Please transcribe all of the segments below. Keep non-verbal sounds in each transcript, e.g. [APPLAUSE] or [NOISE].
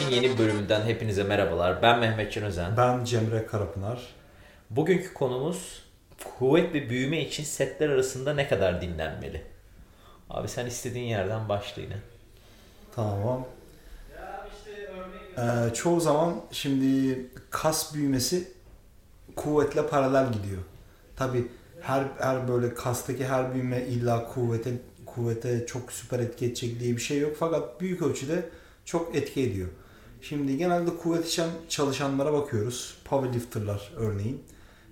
5'in yeni bölümünden hepinize merhabalar. Ben Mehmet Can Özen. Ben Cemre Karapınar. Bugünkü konumuz kuvvet ve büyüme için setler arasında ne kadar dinlenmeli? Abi sen istediğin yerden başla yine. Tamam. Ee, çoğu zaman şimdi kas büyümesi kuvvetle paralel gidiyor. Tabi her her böyle kastaki her büyüme illa kuvvete kuvvete çok süper etki edecek diye bir şey yok. Fakat büyük ölçüde çok etki ediyor. Şimdi genelde kuvvet için çalışanlara bakıyoruz. Powerlifter'lar örneğin.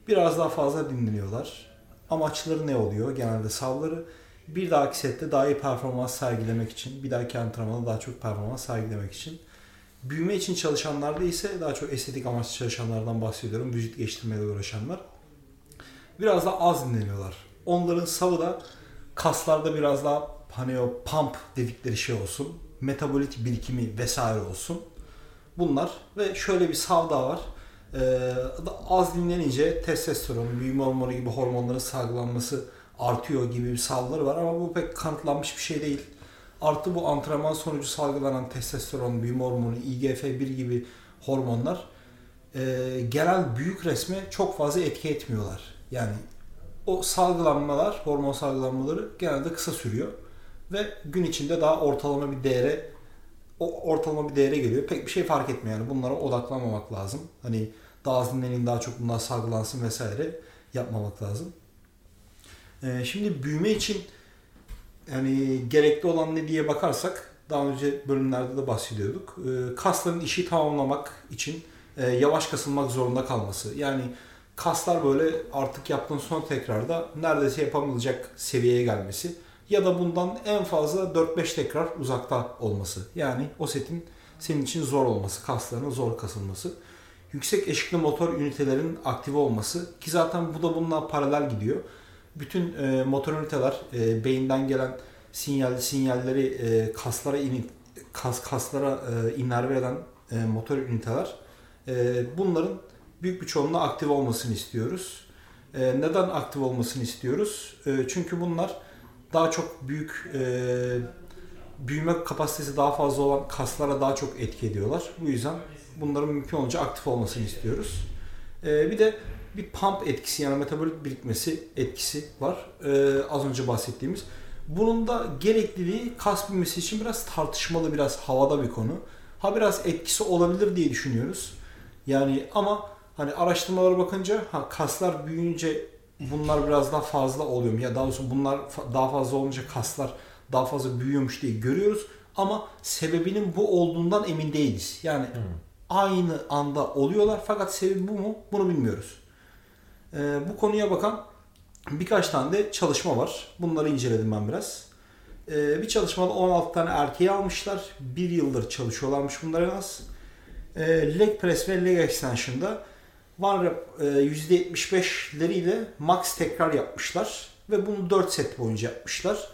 Biraz daha fazla dinleniyorlar. Amaçları ne oluyor? Genelde savları bir dahaki sette daha iyi performans sergilemek için, bir dahaki antrenmanda daha çok performans sergilemek için. Büyüme için çalışanlarda ise daha çok estetik amaçlı çalışanlardan bahsediyorum. Vücut geliştirmeyle uğraşanlar. Biraz daha az dinleniyorlar. Onların savı da kaslarda biraz daha hani o pump dedikleri şey olsun. Metabolit birikimi vesaire olsun. Bunlar ve şöyle bir sav daha var. Ee, az dinlenince testosteron, büyüme hormonu gibi hormonların salgılanması artıyor gibi bir savları var ama bu pek kanıtlanmış bir şey değil. Artı bu antrenman sonucu salgılanan testosteron, büyüme hormonu, IGF-1 gibi hormonlar e, genel büyük resme çok fazla etki etmiyorlar. Yani o salgılanmalar, hormon salgılanmaları genelde kısa sürüyor ve gün içinde daha ortalama bir değere o ortalama bir değere geliyor. Pek bir şey fark etmiyor yani bunlara odaklanmamak lazım. Hani daha az dinlenin daha çok bunlar salgılansın vesaire yapmamak lazım. Ee, şimdi büyüme için yani gerekli olan ne diye bakarsak daha önce bölümlerde de bahsediyorduk. Ee, kasların işi tamamlamak için e, yavaş kasılmak zorunda kalması. Yani kaslar böyle artık yaptığın son tekrarda neredeyse yapamayacak seviyeye gelmesi ya da bundan en fazla 4-5 tekrar uzakta olması. Yani o setin senin için zor olması, kaslarının zor kasılması. Yüksek eşikli motor ünitelerin aktive olması ki zaten bu da bununla paralel gidiyor. Bütün e, motor üniteler e, beyinden gelen sinyal sinyalleri e, kaslara in, kas kaslara e, inerve eden e, motor üniteler. E, bunların büyük bir çoğunluğu aktif olmasını istiyoruz. E, neden aktif olmasını istiyoruz? E, çünkü bunlar daha çok büyük e, büyüme kapasitesi daha fazla olan kaslara daha çok etki ediyorlar. Bu yüzden bunların mümkün olunca aktif olmasını istiyoruz. E, bir de bir pump etkisi yani metabolik birikmesi etkisi var. E, az önce bahsettiğimiz. Bunun da gerekliliği kas büyümesi için biraz tartışmalı, biraz havada bir konu. Ha biraz etkisi olabilir diye düşünüyoruz. Yani ama hani araştırmalara bakınca ha kaslar büyüyünce bunlar biraz daha fazla oluyor mu? Ya daha doğrusu bunlar daha fazla olunca kaslar daha fazla büyüyormuş diye görüyoruz. Ama sebebinin bu olduğundan emin değiliz. Yani hmm. aynı anda oluyorlar fakat sebebi bu mu? Bunu bilmiyoruz. Ee, bu konuya bakan birkaç tane de çalışma var. Bunları inceledim ben biraz. Ee, bir çalışmada 16 tane erkeği almışlar. Bir yıldır çalışıyorlarmış bunlar en az. Ee, leg press ve leg extension'da one rep e, %75'leriyle max tekrar yapmışlar. Ve bunu 4 set boyunca yapmışlar.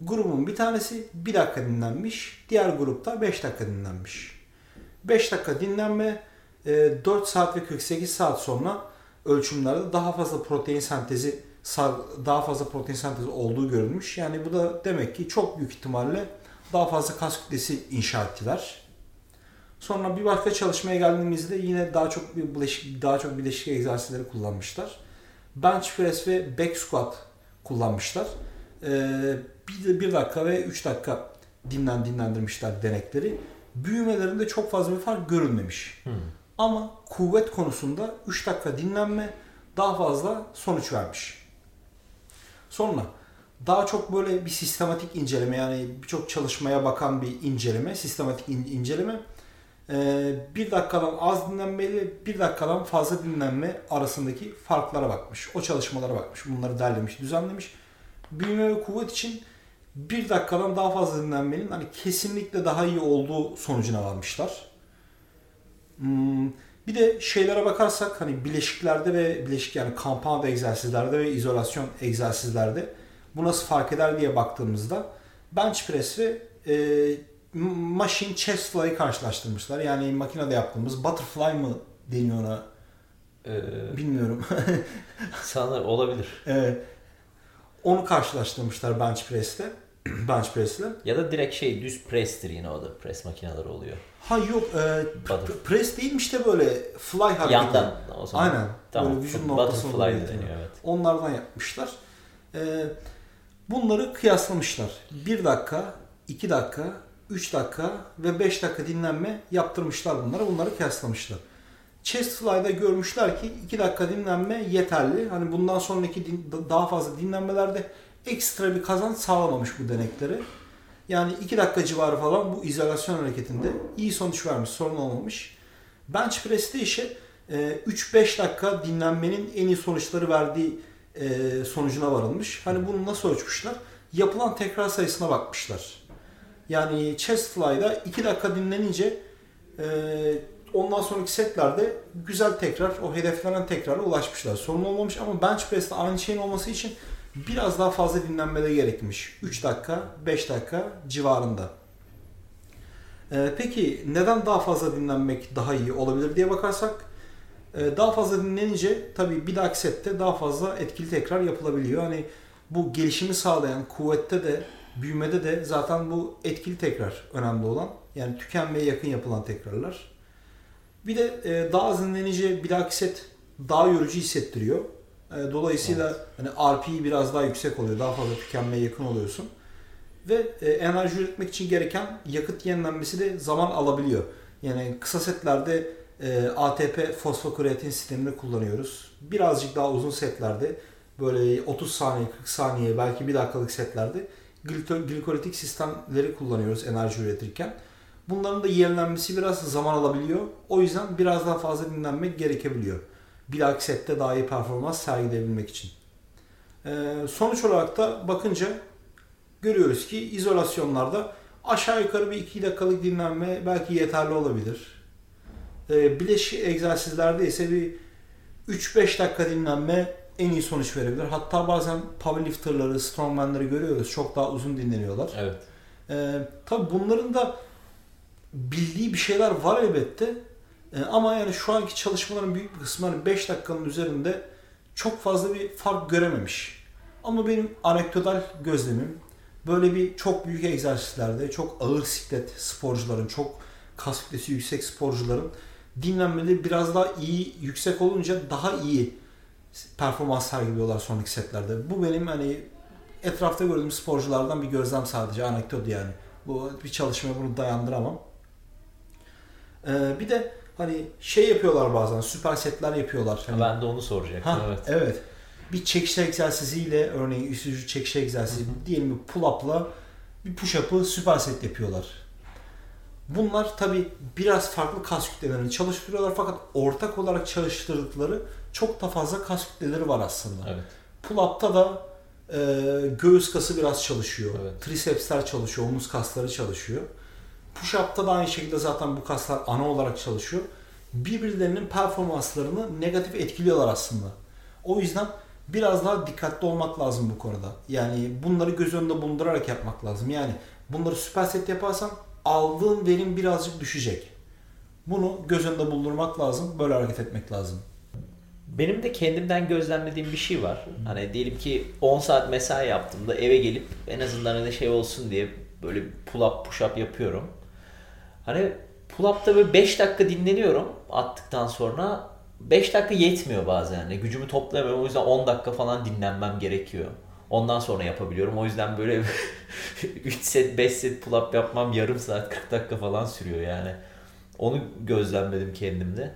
Grubun bir tanesi 1 dakika dinlenmiş. Diğer grupta 5 dakika dinlenmiş. 5 dakika dinlenme 4 e, saat ve 48 saat sonra ölçümlerde daha fazla protein sentezi daha fazla protein sentezi olduğu görülmüş. Yani bu da demek ki çok büyük ihtimalle daha fazla kas kütlesi inşa ettiler. Sonra bir başka çalışmaya geldiğimizde yine daha çok bir bileşik, daha çok bileşik egzersizleri kullanmışlar. Bench press ve back squat kullanmışlar. Ee, bir, bir dakika ve 3 dakika dinlen dinlendirmişler denekleri. Büyümelerinde çok fazla bir fark görülmemiş. Hmm. Ama kuvvet konusunda 3 dakika dinlenme daha fazla sonuç vermiş. Sonra daha çok böyle bir sistematik inceleme yani birçok çalışmaya bakan bir inceleme, sistematik in- inceleme. Ee, bir dakikadan az dinlenmeli, bir dakikadan fazla dinlenme arasındaki farklara bakmış. O çalışmalara bakmış. Bunları derlemiş, düzenlemiş. Büyüme ve kuvvet için bir dakikadan daha fazla dinlenmenin hani kesinlikle daha iyi olduğu sonucuna varmışlar. Hmm, bir de şeylere bakarsak hani bileşiklerde ve bileşik yani compound egzersizlerde ve izolasyon egzersizlerde bu nasıl fark eder diye baktığımızda bench press ve machine chest fly'ı karşılaştırmışlar. Yani makinede yaptığımız butterfly mı deniyor ona? Ee, Bilmiyorum. [LAUGHS] Sanırım olabilir. Evet. Onu karşılaştırmışlar bench press'te. [CLEARS THROAT] bench press'le. Ya da direkt şey düz press'tir yine o da. Press makineleri oluyor. Ha yok e, Butter. press değilmiş de böyle fly hareketi. Yandan o zaman. Aynen. Tamam. Böyle vücudun ortasına doğru deniyor evet. Onlardan yapmışlar. E, bunları kıyaslamışlar. 1 dakika, 2 dakika, 3 dakika ve 5 dakika dinlenme yaptırmışlar bunlara. Bunları kıyaslamışlar. Chest fly'da görmüşler ki 2 dakika dinlenme yeterli. Hani bundan sonraki din- daha fazla dinlenmelerde ekstra bir kazanç sağlamamış bu deneklere. Yani 2 dakika civarı falan bu izolasyon hareketinde iyi sonuç vermiş, sorun olmamış. Bench press'te ise e, 3-5 dakika dinlenmenin en iyi sonuçları verdiği e, sonucuna varılmış. Hani bunu nasıl ölçmüşler? Yapılan tekrar sayısına bakmışlar. Yani chest fly'da 2 dakika dinlenince e, ondan sonraki setlerde güzel tekrar, o hedeflenen tekrara ulaşmışlar. Sorun olmamış ama bench press'te aynı şeyin olması için biraz daha fazla dinlenmede gerekmiş. 3 dakika, 5 dakika civarında. Ee, peki neden daha fazla dinlenmek daha iyi olabilir diye bakarsak e, daha fazla dinlenince tabii bir dahaki sette daha fazla etkili tekrar yapılabiliyor. Hani bu gelişimi sağlayan kuvvette de büyümede de zaten bu etkili tekrar önemli olan. Yani tükenmeye yakın yapılan tekrarlar. Bir de e, daha bir dahaki set daha yorucu hissettiriyor. E, dolayısıyla hani RP'i biraz daha yüksek oluyor. Daha fazla tükenmeye yakın oluyorsun. Ve e, enerji üretmek için gereken yakıt yenilenmesi de zaman alabiliyor. Yani kısa setlerde e, ATP fosfokreatin sistemini kullanıyoruz. Birazcık daha uzun setlerde böyle 30 saniye, 40 saniye belki 1 dakikalık setlerde glikolitik sistemleri kullanıyoruz enerji üretirken. Bunların da yenilenmesi biraz zaman alabiliyor. O yüzden biraz daha fazla dinlenmek gerekebiliyor. Dahaki sette daha iyi performans sergileyebilmek için. Ee, sonuç olarak da bakınca görüyoruz ki izolasyonlarda aşağı yukarı bir 2 dakikalık dinlenme belki yeterli olabilir. Ee, bileşik egzersizlerde ise bir 3-5 dakika dinlenme en iyi sonuç verebilir. Hatta bazen powerlifterları, strongmanları görüyoruz. Çok daha uzun dinleniyorlar. Evet. Ee, tabii bunların da bildiği bir şeyler var elbette. Ee, ama yani şu anki çalışmaların büyük bir kısmı hani 5 dakikanın üzerinde çok fazla bir fark görememiş. Ama benim anekdotal gözlemim böyle bir çok büyük egzersizlerde çok ağır siklet sporcuların, çok kas kütlesi yüksek sporcuların dinlenmeleri biraz daha iyi, yüksek olunca daha iyi performans sergiliyorlar sonraki setlerde. Bu benim hani etrafta gördüğüm sporculardan bir gözlem sadece anekdot yani. Bu bir çalışmaya bunu dayandıramam. Ee, bir de hani şey yapıyorlar bazen süper setler yapıyorlar. Hani, Ben de onu soracaktım. ha, evet. evet. Bir çekiş egzersiziyle örneğin üst çekiş egzersizi diyelim bir pull up'la bir push up'ı süper set yapıyorlar. Bunlar tabi biraz farklı kas kütlelerini çalıştırıyorlar fakat ortak olarak çalıştırdıkları çok da fazla kas kütleleri var aslında. Evet. Pull-up'ta da e, göğüs kası biraz çalışıyor. Evet. Trisepsler çalışıyor, omuz kasları çalışıyor. Push-up'ta da aynı şekilde zaten bu kaslar ana olarak çalışıyor. Birbirlerinin performanslarını negatif etkiliyorlar aslında. O yüzden biraz daha dikkatli olmak lazım bu konuda. Yani bunları göz önünde bulundurarak yapmak lazım. Yani bunları süper set yaparsan aldığın verim birazcık düşecek. Bunu göz önünde bulundurmak lazım. Böyle hareket etmek lazım. Benim de kendimden gözlemlediğim bir şey var. Hani diyelim ki 10 saat mesai yaptığımda eve gelip en azından hani şey olsun diye böyle pull up push up yapıyorum. Hani pull up'ta böyle 5 dakika dinleniyorum attıktan sonra 5 dakika yetmiyor bazen. Yani gücümü toplayamıyorum. O yüzden 10 dakika falan dinlenmem gerekiyor. Ondan sonra yapabiliyorum. O yüzden böyle [LAUGHS] 3 set 5 set pull up yapmam yarım saat 40 dakika falan sürüyor yani. Onu gözlemledim kendimde.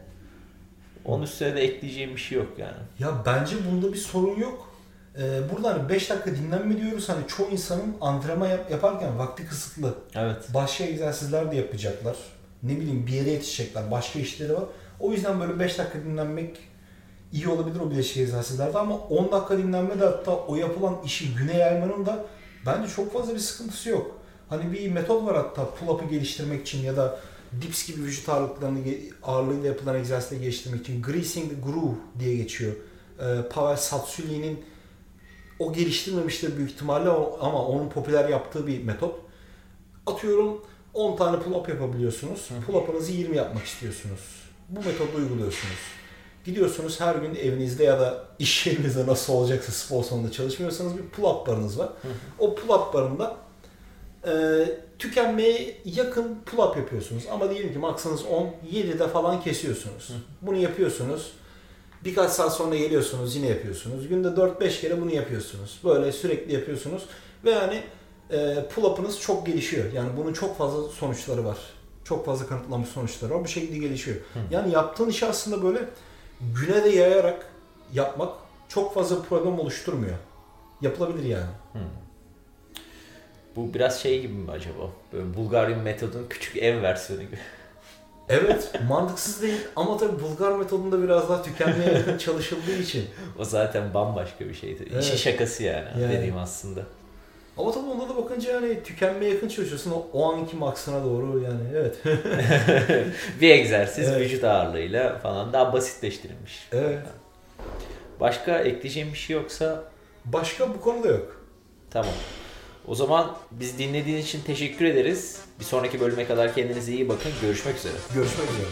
Onun üstüne de ekleyeceğim bir şey yok yani. Ya bence bunda bir sorun yok. Ee, burada hani 5 dakika dinlenme diyoruz. Hani çoğu insanın antrenman yap- yaparken vakti kısıtlı. Evet. Başka egzersizler de yapacaklar. Ne bileyim bir yere yetişecekler. Başka işleri var. O yüzden böyle 5 dakika dinlenmek iyi olabilir o bileşik egzersizlerde ama 10 dakika dinlenme de hatta o yapılan işi güne yaymanın da bence çok fazla bir sıkıntısı yok. Hani bir metot var hatta pull-up'ı geliştirmek için ya da dips gibi vücut ağırlıklarını ağırlığıyla yapılan egzersizleri geliştirmek için greasing the groove diye geçiyor. Ee, Pavel Satsuli'nin o geliştirmemiştir büyük ihtimalle ama onun popüler yaptığı bir metot. Atıyorum 10 tane pull-up yapabiliyorsunuz. Pull-up'ınızı 20 yapmak istiyorsunuz. Bu metodu uyguluyorsunuz. Gidiyorsunuz her gün evinizde ya da iş yerinizde nasıl olacaksa spor salonunda çalışmıyorsanız bir pull-up barınız var. O pull-up barında e, tükenmeye yakın pull up yapıyorsunuz. Ama diyelim ki maksanız 10, 7'de falan kesiyorsunuz. Bunu yapıyorsunuz. Birkaç saat sonra geliyorsunuz yine yapıyorsunuz. Günde 4-5 kere bunu yapıyorsunuz. Böyle sürekli yapıyorsunuz. Ve yani e, pull up'ınız çok gelişiyor. Yani bunun çok fazla sonuçları var. Çok fazla kanıtlanmış sonuçları var. Bu şekilde gelişiyor. Yani yaptığın işi aslında böyle güne de yayarak yapmak çok fazla problem oluşturmuyor. Yapılabilir yani. Bu biraz şey gibi mi acaba? Böyle Bulgarian metodun küçük ev versiyonu gibi. [LAUGHS] Evet mantıksız değil ama tabii Bulgar metodunda biraz daha tükenmeye yakın çalışıldığı için. [LAUGHS] O zaten bambaşka bir şeydi. Evet. İşin şakası yani, Yani. dediğim aslında. Ama tabii onda da bakınca yani tükenmeye yakın çalışıyorsun o, o anki maksına doğru yani evet. [LAUGHS] bir egzersiz Evet. vücut ağırlığıyla falan daha basitleştirilmiş. evet. Başka ekleyeceğim bir şey yoksa Başka bu konuda yok. tamam. O zaman biz dinlediğiniz için teşekkür ederiz. Bir sonraki bölüme kadar kendinize iyi bakın. Görüşmek üzere. Görüşmek üzere.